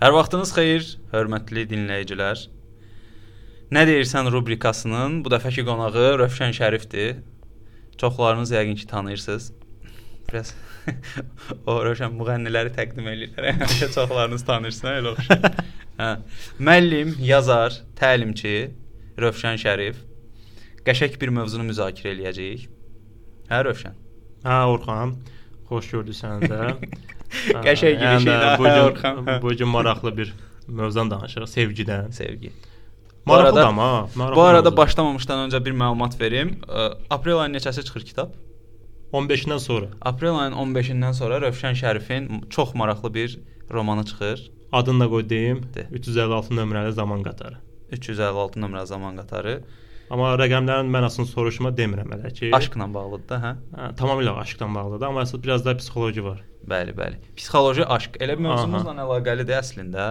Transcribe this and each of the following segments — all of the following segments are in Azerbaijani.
Hər vaxtınız xeyir, hörmətli dinləyicilər. Nə deyirsən rubrikasının bu dəfəki qonağı Rövşən Şərifdir. Çoxlarınız yəqin ki tanıyırsınız. Biraz o Rövşən müğənniləri təqdim edirlər. Həmişə çoxlarınız tanıyırsınız, elə oxşar. hə. Müəllim, yazar, təlimçi Rövşən Şərif. Qəşəng bir mövzunu müzakirə eləyəcəyik. Hə Rövşən. Hə Orxan, xoş gördük səni də. Qəşəng girişiklə. Bu gün bu gün maraqlı bir mövzudan danışırıq, sevgidən. Sevgi. Maraqlı amma, maraqlı. Bu arada başlamamışdan öncə bir məlumat verim. Aprel ayının neçəsi çıxır kitab? 15-dən sonra. Aprel ayının 15-dən sonra Rövşən Şərifin çox maraqlı bir romanı çıxır. Adını da qoy deyim. 356 nömrəli zaman qatarı. 356 nömrəli zaman qatarı. Amma rəqəmlərin mənasını soruşma demirəm hələ ki. Aşqla bağlıdır da, hə? Hə, tamamilə aşqla bağlıdır, amma əsas biraz da psixoloji var. Bəli, bəli. Psixoloji aşq elə mövzumuzla əlaqəlidir əslində.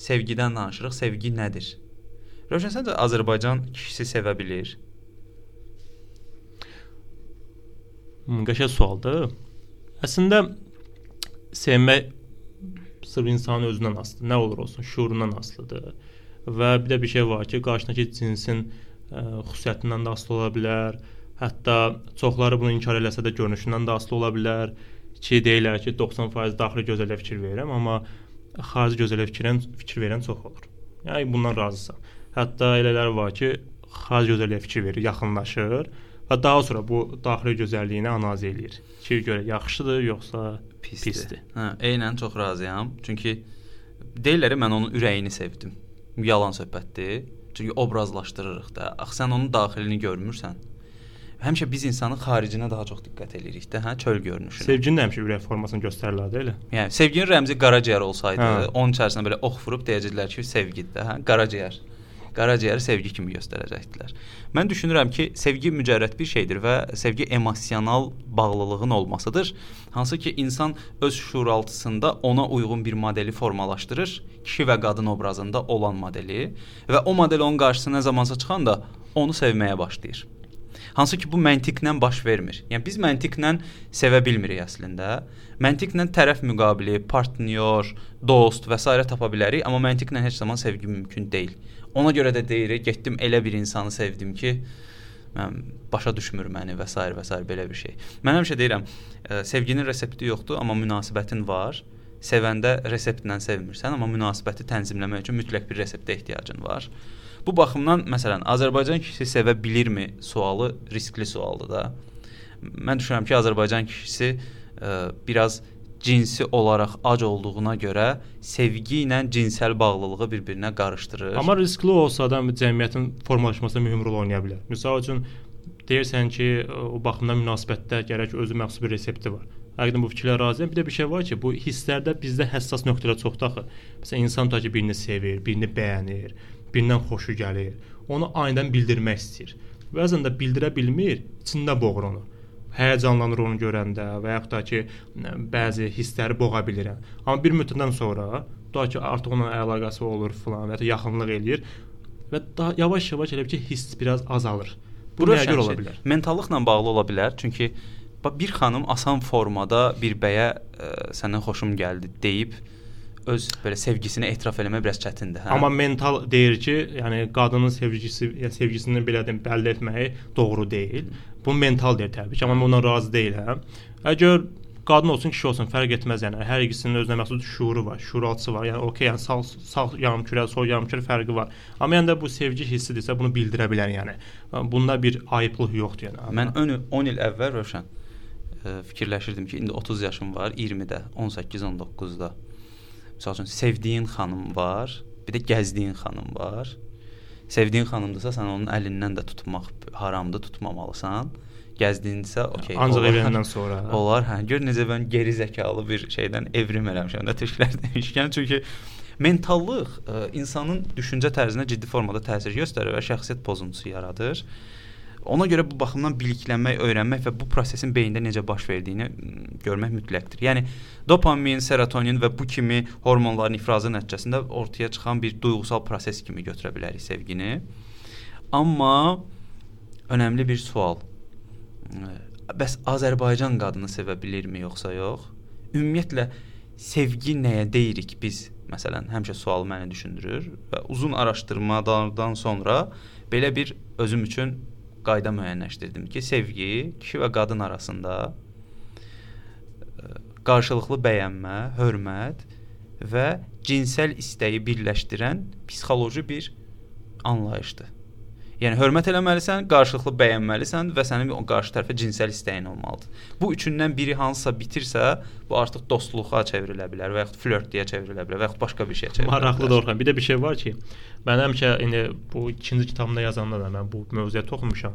Sevgidən danışırıq. Sevgi nədir? Rövşən səncə Azərbaycan kişisi sevə bilir? Hmm, qəşəng sualdır. Əslində sevmək sırf insanın özündən asılıdır. Nə olur olsun, şuurundan asılıdır. Və bir də bir şey var ki, qarşındakı cinsin ə, xüsusiyyətindən də asılı ola bilər. Hətta çoxları bunu inkar eləsə də görünüşündən də asılı ola bilər ki, deyirlər ki, 90% daxili gözəlliyə fikir verirəm, amma xarici gözəlliyə fikirən fikir verən çox olur. Yəni bundan razısan. Hətta elələr var ki, xarici gözəlliyə fikir verir, yaxınlaşır və daha sonra bu daxili gözəlliyini analiz eləyir. Ki, görə yaxşıdır yoxsa pisdir. pisdir. Hə, eynən çox razıyam. Çünki deyirlər mən onun ürəyini sevdim. Yalan söhbətdir. Çünki obrazlaşdırırıq da. Axı sən onun daxilini görmürsən həmişə biz insanın xaricinə daha çox diqqət eləyirik də, hə, çöl görünüşünə. Sevginin həmişə ürək formasını göstərirlər də elə. Yəni sevginin rəmzi qaraciyər olsaydı, hə. onun içərisinə belə ox vurub deyəcəklər ki, sevgidir də, hə, qaraciyər. Qaraciyəri sevgi kimi göstərəcəkdilər. Mən düşünürəm ki, sevgi mücərrəd bir şeydir və sevgi emosional bağlılığın olmasıdır. Hansı ki, insan öz şuuraltısında ona uyğun bir modeli formalaşdırır, kişi və qadın obrazında olan modeli və o model onun qarşısına nə zamansa çıxanda onu sevməyə başlayır. Hansı ki bu məntiqlə baş vermir. Yəni biz məntiqlə sevə bilmirik əslində. Məntiqlə tərəf müqabili, partnyor, dost və s. tapa bilərik, amma məntiqlə heç zaman sevgi mümkün deyil. Ona görə də deyirik, getdim elə bir insanı sevdim ki, mən başa düşmür məni və s. və s. belə bir şey. Mən həmişə deyirəm, ə, e, sevginin resepti yoxdur, amma münasibətin var. Sevəndə reseptlə sevmirsən, amma münasibəti tənzimləmək üçün mütləq bir reseptə ehtiyacın var. Bu baxımdan məsələn Azərbaycan kişisi sevə bilirmi sualı riskli sualdır da. Mən düşünürəm ki, Azərbaycan kişisi ə, e, biraz cinsi olaraq ac olduğuna görə sevgi ilə cinsəl bağlılığı bir-birinə qarışdırır. Amma riskli olsa da cəmiyyətin formalaşmasında mühüm rol oynaya bilər. Məsəl üçün deyirsən ki, o baxımdan münasibətdə gərək özü məxsus bir resepti var. Həqiqətən bu fikirlə razıyam. Bir də bir şey var ki, bu hisslərdə bizdə həssas nöqtələr çoxdur axı. Məsələn, insan tutaq ki, birini sevir, birini bəyənir, birindən xoşu gəlir, onu anidən bildirmək istəyir. Bəzən də bildirə bilmir, içində boğur onu. Həyəcanlanır onu görəndə və yaxud da ki, bəzi hissləri boğa bilirəm. Amma bir müddətdən sonra, tutaq ki, artıq onunla əlaqəsi olur filan və ya yaxınlıq eləyir və daha yavaş-yavaş elə bir ki, hiss biraz azalır. Bu nəyə görə ola bilər? Mentallıqla bağlı ola bilər. Çünki bir xanım asan formada bir bəyə ə, səndən xoşum gəldi deyib öz belə sevgisini etiraf eləmək biraz çətindir, hə? Amma mental deyir ki, yəni qadının sevgisi, ya sevgisini belə deyim, bəlli etməyi doğru deyil. Bu mental deyir təbii ki, amma mən ondan razı deyiləm. Əgər qadın olsun, kişi olsun, fərq etməz yəni. Hər ikisinin özünə məxsus şuuru var, şuuraltısı var. Yəni okey, yəni sağ sağ yarımkürə, sol yarımkürə fərqi var. Amma yəni də bu sevgi hissidirsə, bunu bildirə bilər yəni. Bunda bir ayıblıq yoxdur yəni. Mən 10 il əvvəl Rövşən fikirləşirdim ki, indi 30 yaşım var, 20-də, 18-19-da Məsəl üçün sevdiyin xanım var, bir də gəzdiyin xanım var. Sevdiyin xanımdırsa sən onun əlindən də tutmaq haramdır, tutmamalısan. Gəzdiyinsə, okey. Ancaq evləndən sonra. Olar, hə. Gör necə mən geri zəkalı bir şeydən evrim eləmişəm də türklər demişkən, çünki mentallıq ə, insanın düşüncə tərzinə ciddi formada təsir göstərir və şəxsiyyət pozuntusu yaradır. Ona görə bu baxımdan biliklənmək, öyrənmək və bu prosesin beyində necə baş verdiyini görmək mütləqdir. Yəni dopamin, serotonin və bu kimi hormonların ifrazı nəticəsində ortaya çıxan bir duyğusal proses kimi götürə bilərik sevgini. Amma önəmli bir sual. Bəs Azərbaycan qadını sevə bilirmi yoxsa yox? Ümumiyyətlə sevgi nəyə deyirik biz? məsələn, həmişə sual məni düşündürür və uzun araşdırmalardan sonra belə bir özüm üçün qayda müəyyənləşdirdim ki, sevgi kişi və qadın arasında qarşılıqlı bəyənmə, hörmət və cinsəl istəyi birləşdirən psixoloji bir anlayışdır. Yəni hörmət eləməlisən, qarşılıqlı bəyənməlisən və sənin qarşı tərəfə cinsəl istəyin olmalıdır. Bu üçündən biri hansısa bitirsə, bu artıq dostluğa çevrilə bilər və yaxud flörtliyə çevrilə bilər və yaxud başqa bir şeyə çevrilə bilər. Maraqlıdır Orxan. Bir də bir şey var ki, mən həmişə indi bu ikinci kitabımda yazanda da mən bu mövzuya toxunmuşam.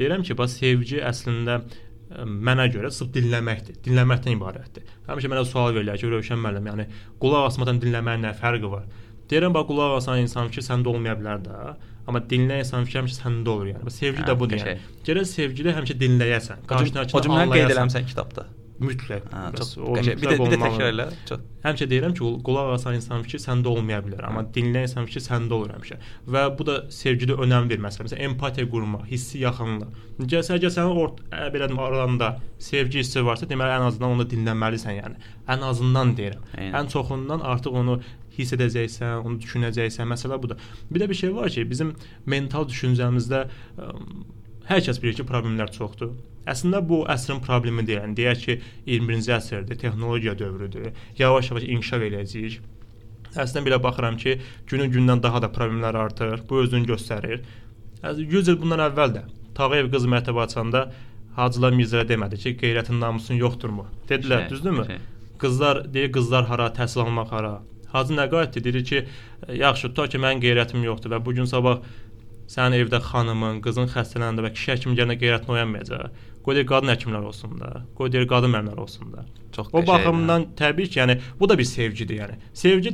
Deyirəm ki, bax sevgi əslində ə, mənə görə sırf dinləməkdir. Dinləməkdən ibarətdir. Həmişə mənə sual verirlər ki, Rövşən müəllim, yəni qulaq asmadan dinləməyin nə fərqi var? Deyirəm bax qulaq asan insan fikri səndə olmaya bilər də. Amma dinləyən insan fikri həmişə səndə olur yəni. Sevgi hə, də budur yəni. Gərək sevgidə həmişə dinləyəsən. Qarşındakını anlayasan. O cümləni qeyd eləmisən kitabda mütləq. Hə, çox qəşəng. Bir də bir də təkrar elə. Çox. Həmişə deyirəm ki, qulaq asan insan fikri səndə olmaya bilər, amma dinləyən insan fikri səndə olur həmişə. Və bu da sevgidə önəm bir məsələ. Məsələn, empatiya qurmaq, hissi yaxınlıq. Gəlsə, əgər sənin ort belə aranda sevgi hissi varsa, deməli ən azından onu dinləməlisən, yəni. Ən azından deyirəm. Eynən. Ən çoxundan artıq onu hiss edəcəksən, onu düşünəcəksən. Məsələ budur. Bir də bir şey var ki, bizim mental düşüncəmizdə ə, hər kəs bilir ki, problemlər çoxdur. Əslində bu əsrin problemi deyil. Yəni deyək ki, 21-ci əsrdir, texnologiya dövrüdür. Yavaş-yavaş inkişaf eləyəcəyik. Əslində belə baxıram ki, günün-gündən daha da problemlər artır. Bu özünü göstərir. 100 il bundan əvvəl də Tağıyev qız məktəbə açanda Hacılar Mirzəyə demədi ki, qeyrətin namusun yoxdurmu? Dedilər, düzdürmü? Qızlar deyir, qızlar hara, təhsil almaq hara. Hacı nə qayıtdı? Dedi ki, yaxşı, ta ki mənim qeyrətim yoxdur və bu gün sabah sənin evdə xanımın, qızın xəstələndə və kişi həkim gələnə qeyrətin oyanmayacaq. Qoy deyir qadın həkimlər olsun da. Qoy deyir qadın müəllimlər olsun da. Çox o baxımdan hə. təbii ki, yəni bu da bir sevgidir, yəni. Sevgi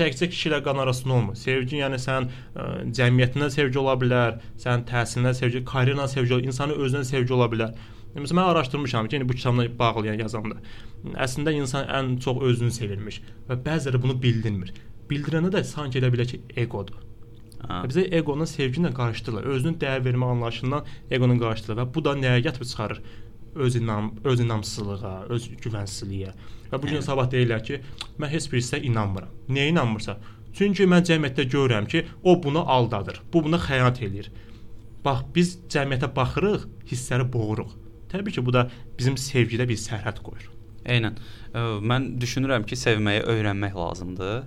təkcə kişi ilə qadın arasında olmur. Sevgi yəni sən ə, cəmiyyətindən sevgi ola bilər, sənin təhsilindən sevgi, karyerana sevgi, insanın özünə sevgi ola bilər. Məsələn, mən araşdırmışam ki, yəni bu kitabla bağlı yəni yazanda. Əslində insan ən çox özünü sevirmiş və bəziləri bunu bildirmir. Bildirəndə də sanki elə bilər ki, egodur. Ha. Bizə eqonu sevgi ilə qarışdırırlar. Özünün dəyər vermə anlayışından eqonu qarışdırırlar və bu da nəyə gətirib çıxarır? Öz inam, öz inamsızlığa, öz güvənsizliyə. Və bu gün sabah deyirlər ki, mən heç bir hissə inanmıram. Niyə inanmırsan? Çünki mən cəmiyyətdə görürəm ki, o bunu aldadır. Bu buna xəyanət eləyir. Bax, biz cəmiyyətə baxırıq, hissləri boğuruq. Təbii ki, bu da bizim sevgidə bir sərhəd qoyur. Eynən. Mən düşünürəm ki, sevməyi öyrənmək lazımdır.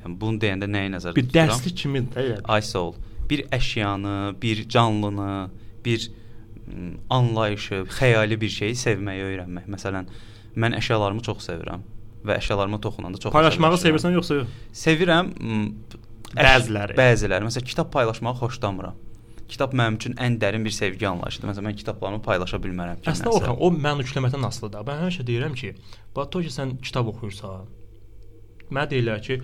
Yəni bunu deyəndə nəyi nəzərdə bir tuturam? Bir dərslik kimi elə. Ay sağ ol. Bir əşyanı, bir canlını, bir anlayışı, xəyali bir şeyi sevməyi öyrənmək. Məsələn, mən əşyalarımı çox sevirəm və əşyalarıma toxunanda çox Paylaşmağı sevirsən yoxsa yox? Sevirəm. Bəziləri. Bəziləri. Məsələn, kitab paylaşmağı xoşlamıram. Kitab mənim üçün ən dərin bir sevgi anlayışıdır. Məsələn, mən kitablarımı paylaşa bilmərəm. Əslində Orxan, o mən yükləməkdən asılıdır. Mən həmişə deyirəm ki, bax to ki sən kitab oxuyursan, mənə deyirlər ki,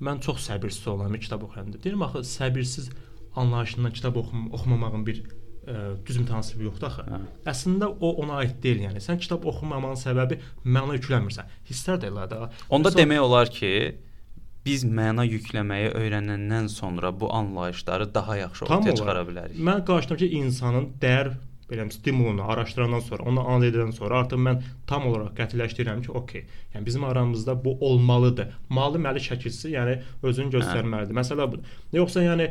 mən çox səbirsiz olaram kitab oxuyanda. Deyirəm axı səbirsiz anlayışından kitab oxum oxumamağın bir ə, düz mütənasibi yoxdur axı. Hə. Əslində o ona aid deyil, yəni. Sən kitab oxumamağın səbəbi məna yükləmirsən. Hisslər də elə də. Onda Məsələn, demək olar ki, biz məna yükləməyi öyrənəndən sonra bu anlayışları daha yaxşı ortaya çıxara bilərik. Mən qarşıdakı insanın dəyər belə stimulunu araşdırandan sonra, onu analiz edəndən sonra artıq mən tam olaraq qətiləşdirirəm ki, okey. Yəni bizim aramızda bu olmalıdır. Malı məli şəkilsi, yəni özünü göstərməlidir. Hə. Məsələ budur. Yoxsa yəni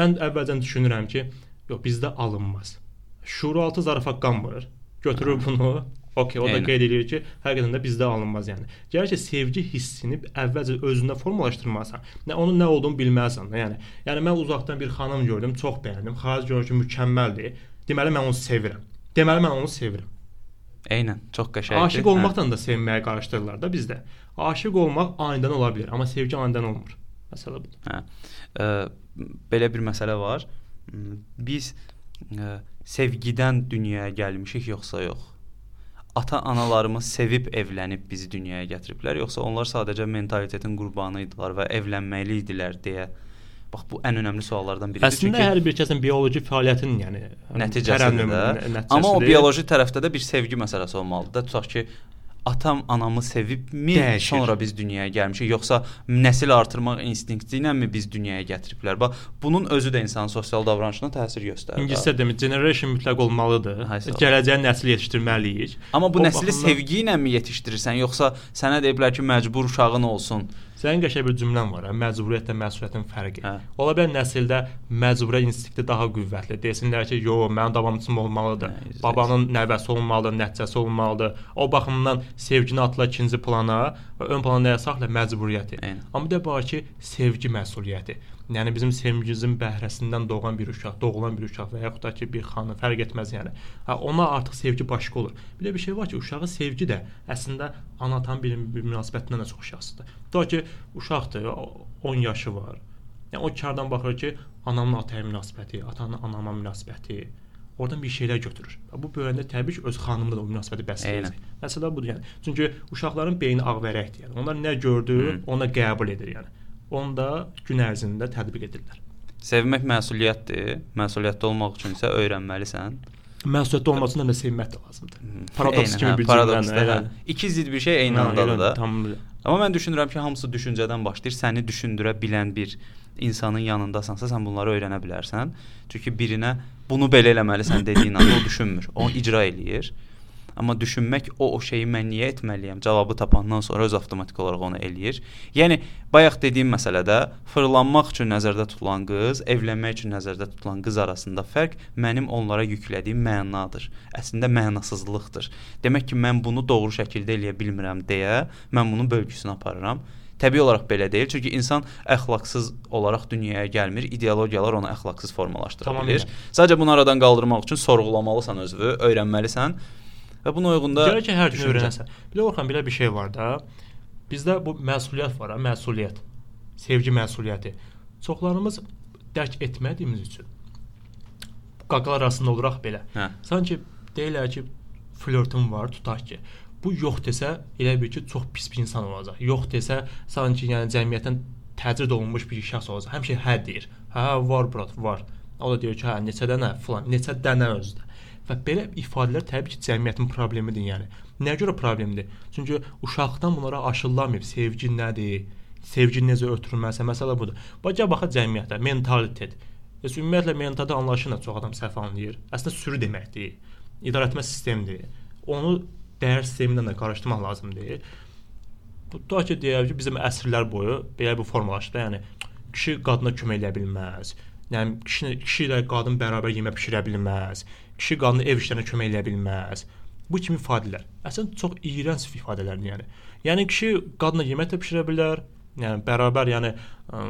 mən əvvəldən düşünürəm ki, yox bizdə alınmaz. Şuuraltı zarafat qanmır. Götürür hə. bunu Okey, o da qeyd edir ki, həqiqətən də bizdə alınmaz yəni. Gəlir ki, sevgi hissini əvvəlcə özündə formalaşdırmalısan. Nə onun nə olduğunu bilməlisən də, yəni. Yəni mən uzaqdan bir xanım gördüm, çox bəyəndim. Xaric görür ki, mükəmməldir. Deməli mən onu sevirəm. Deməli mən onu sevirəm. Eynən, çox qəşəngdir. Aşiq olmaqla hə. da sevməyə qarışdırırlar da bizdə. Aşiq olmaq anidən ola bilər, amma sevgi anidən olmur. Məsələ budur. Hə. Ə, belə bir məsələ var. Biz ə, sevgidən dünyaya gəlmişik yoxsa yox? Ata-analarımız sevib evlənib bizi dünyaya gətiriblər, yoxsa onlar sadəcə mentalitetin qurbanı idilər və evlənməli idilər deyə Bax bu ən önəmli suallardan biridir. Əslində çünki hər bir kəsin bioloji fəaliyyətinin, yəni nəticəsində, nəticəsidir. amma o bioloji tərəfdə də bir sevgi məsələsi olmalıdır da. Tutaq ki, atam anamı sevibmi, Dəyişir. sonra biz dünyaya gəlmişik, yoxsa nəsil artırmaq instinkti iləmi biz dünyaya gətiriblər? Bax, bunun özü də insanın sosial davranışına təsir göstərir. İngiliscə demir, generation mütləq olmalıdır. Gələcəyin nəsil yetişdirməliyik. Amma bu O nəsli baxımdan- sevgi ilə mi yetişdirirsən, yoxsa sənə deyiblər ki, məcbur uşağın olsun? Sənin qəşəng bir cümlən var, hə, məcburiyyətlə məsuliyyətin fərqi. Hə. Ola bilər nəsildə məcburiyyət instinkti daha qüvvətli. Desinlər ki, "Yo, mənim davamçım olmalıdır. Hə. Babanın nəvəsi olmalıdır, nəticəsi olmalıdır." O baxımdan sevgini atla ikinci plana və ön plana nəyə saxla məcburiyyəti. Eynən. Amma bir də var ki, sevgi məsuliyyəti. Yəni bizim sevgimizin bəhrəsindən doğan bir uşaq, doğulan bir uşaq və yaxud da ki, bir xanım fərq etməz yəni. Ha, ona artıq sevgi başqa olur. Bir də bir şey var ki, uşağın sevgi də əslində ana-atan bir, bir münasibətindən də çox şəxsidir. Tutaq ki, uşaqdır, o- 10 yaşı var. Yəni o kardan baxır ki, anamla ataya münasibəti, atanın anama münasibəti, oradan bir şeylər götürür. Bu böyüyəndə təbii ki, öz xanımla da o münasibəti bəsləyəcək. Məsələ budur yəni. Çünki uşaqların beyni ağvərəkdir. Yəni onlar nə gördü, Hı. ona qəbul edir yəni. Onu da gün ərzində tətbiq edirlər. Sevmək məsuliyyətdir. Məsuliyyətli olmaq üçün isə öyrənməlisən. Məsuliyyətli olmasından da sevmək də lazımdır. Paradoks kimi hə, bir cümlədir, hə. yəni. İki zidd bir şey eyni Hə, andadır elə, da. Tam. Amma mən düşünürəm ki, hamısı düşüncədən başlayır. Səni düşündürə bilən bir insanın yanındasansa, sən bunları öyrənə bilərsən. Çünki birinə bunu belə eləməlisən dediyin anda o düşünmür. O icra eləyir. Amma düşünmək o o şeyi mən niyə etməliyəm cavabı tapandan sonra öz avtomatik olaraq onu eləyir. Yəni bayaq dediyim məsələdə fırlanmaq üçün nəzərdə tutulan qız, evlənmək üçün nəzərdə tutulan qız arasında fərq mənim onlara yüklədiyim mənadır. Əslində mənasızlıqdır. Demək ki, mən bunu doğru şəkildə eləyə bilmirəm deyə mən bunun bölgüsünü aparıram. Təbii olaraq belə deyil, çünki insan əxlaqsız olaraq dünyaya gəlmir, ideologiyalar onu əxlaqsız formalaşdıra Tamamilə. bilir. Sadəcə bunu aradan qaldırmaq üçün sorğulamalısan özünü, öyrənməlisən və buna uyğun da Gərək ki, hər gün öyrənəsən. Bir də Orxan belə bir şey var da. Bizdə bu məsuliyyət var, ha, məsuliyyət. Sevgi məsuliyyəti. Çoxlarımız dərk etmədiyimiz üçün qaqalar arasında oluruq belə. Hə. Sanki deyirlər ki, flörtüm var, tutaq ki. Bu yox desə, elə bil ki, çox pis bir insan olacaq. Yox desə, sanki yəni cəmiyyətdən təcrid olunmuş bir şəxs olacaq. Həmişə hə deyir. Hə, var brat, var. O da deyir ki, hə, neçə dənə filan, neçə dənə özdə. Və belə ifadələr təbii ki, cəmiyyətin problemidir, yəni. Nəyə görə problemdir? Çünki uşaqdan bunlara aşılanmayıb sevgi nədir? Sevgi necə ötürülməlisə, məsələ budur. Baca baxa cəmiyyətə, mentalitet. Heç ümumiyyətlə mentalitet anlayışını da çox adam səhv anlayır. Əslində sürü deməkdir. İdarəetmə sistemidir. Onu dəyər sistemi ilə də qarışdırmaq lazımdır. Bu da ki, deyək ki, bizim əsrlər boyu belə bir formalaşdı. Yəni kişi qadına kömək edə bilməz. Yəni kişi, kişi ilə qadın bərabər yemək bişirə bilməz. Kişi qadının ev işlərinə kömək edə bilməz. Bu kimi ifadələr. Əslində çox iyrənc ifadələrdir yəni. Yəni kişi qadına yemək də bişirə bilər. Yəni bərabər yəni ə,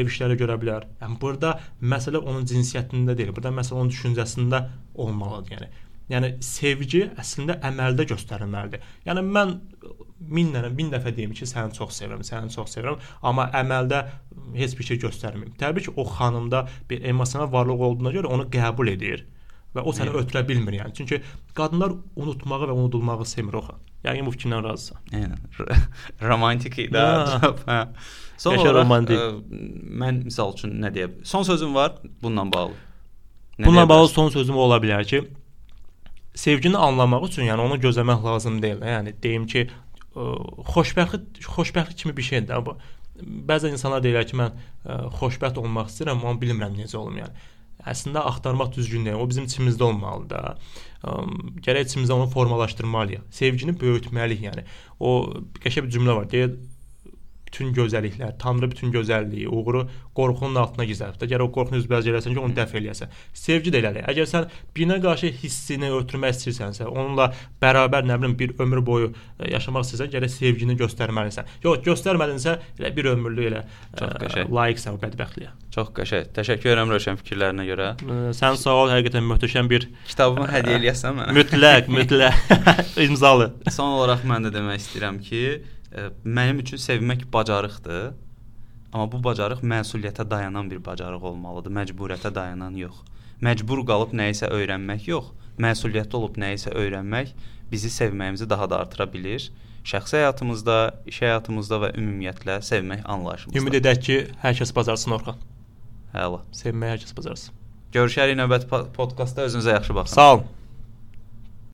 ev işləri görə bilər. Yəni burada məsələ onun cinsiyyətində deyil. Burada məsələ onun düşüncəsində olmalıdır yəni. Yəni sevgi əslində əməldə göstərilməlidir. Yəni mən min dənə, min dəfə deyim ki, səni çox sevirəm, səni çox sevirəm, amma əməldə heç bir şey göstərməyim. Təbii ki, o xanımda bir emosional varlıq olduğuna görə onu qəbul edir və o səni ötürə bilmir yəni. Çünki qadınlar unutmağı və unudulmağı sevmir oxu. Yəni bu fikirlə razısan. Eynən. R- Romantik idi. Hə. Son Yaşa romantik. ə, mən misal üçün nə deyə Son sözüm var bununla bağlı. Nə Bununla bağlı son sözüm ola bilər ki, sevgini anlamaq üçün, yəni onu gözləmək lazım deyil. Yəni deyim ki, ə, xoşbəxtlik xoşbəxtlik kimi bir şeydir də bu. Bəzən insanlar deyirlər ki, mən ə, xoşbəxt olmaq istəyirəm, amma bilmirəm necə olum yəni. Əslində axtarmaq düzgün deyil. O bizim içimizdə olmalıdır da. Ə, Gərək içimizdə onu formalaşdırmalıyıq. Sevgini böyütməliyik yəni. O qəşəng bir cümlə var. Deyir bütün gözəlliklər, Tanrı bütün gözəlliyi, uğuru qorxunun altına gizlədib. də. Gərək o qorxunu üzbəüz eləsən ki, onu dəf eləyəsən. Sevgi də elədir. Əgər sən birinə qarşı hissini ötürmək istəyirsənsə, onunla bərabər nə bilim bir ömür boyu e, yaşamaq istəyirsən, gərək sevgini göstərməlisən. Yox, göstərmədinsə elə bir ömürlük elə Çox ə, qəşəng. layiqsən o bədbəxtliyə. Çox qəşəng. Təşəkkür edirəm Rövşən fikirlərinə görə. Ə, Sən sağ ol, həqiqətən möhtəşəm bir Kitabımı hədiyyə eləyəsən mənə. mütləq, mütləq imzalı. Son olaraq mən də demək istəyirəm ki, mənim üçün sevmək bacarıqdır. Amma bu bacarıq məsuliyyətə dayanan bir bacarıq olmalıdır, məcburiyyətə dayanan yox. Məcbur qalıb nəyisə öyrənmək yox, məsuliyyətli olub nəyisə öyrənmək bizi sevməyimizi daha da artıra bilir. Şəxsi həyatımızda, iş həyatımızda və ümumiyyətlə sevmək anlayışımızda. Ümid edək ki, hər kəs bacarsın Orxan. Həla. Sevməyi hər kəs bacarsın. Görüşərik növbəti po- podkastda özünüzə yaxşı baxın. Sağ olun.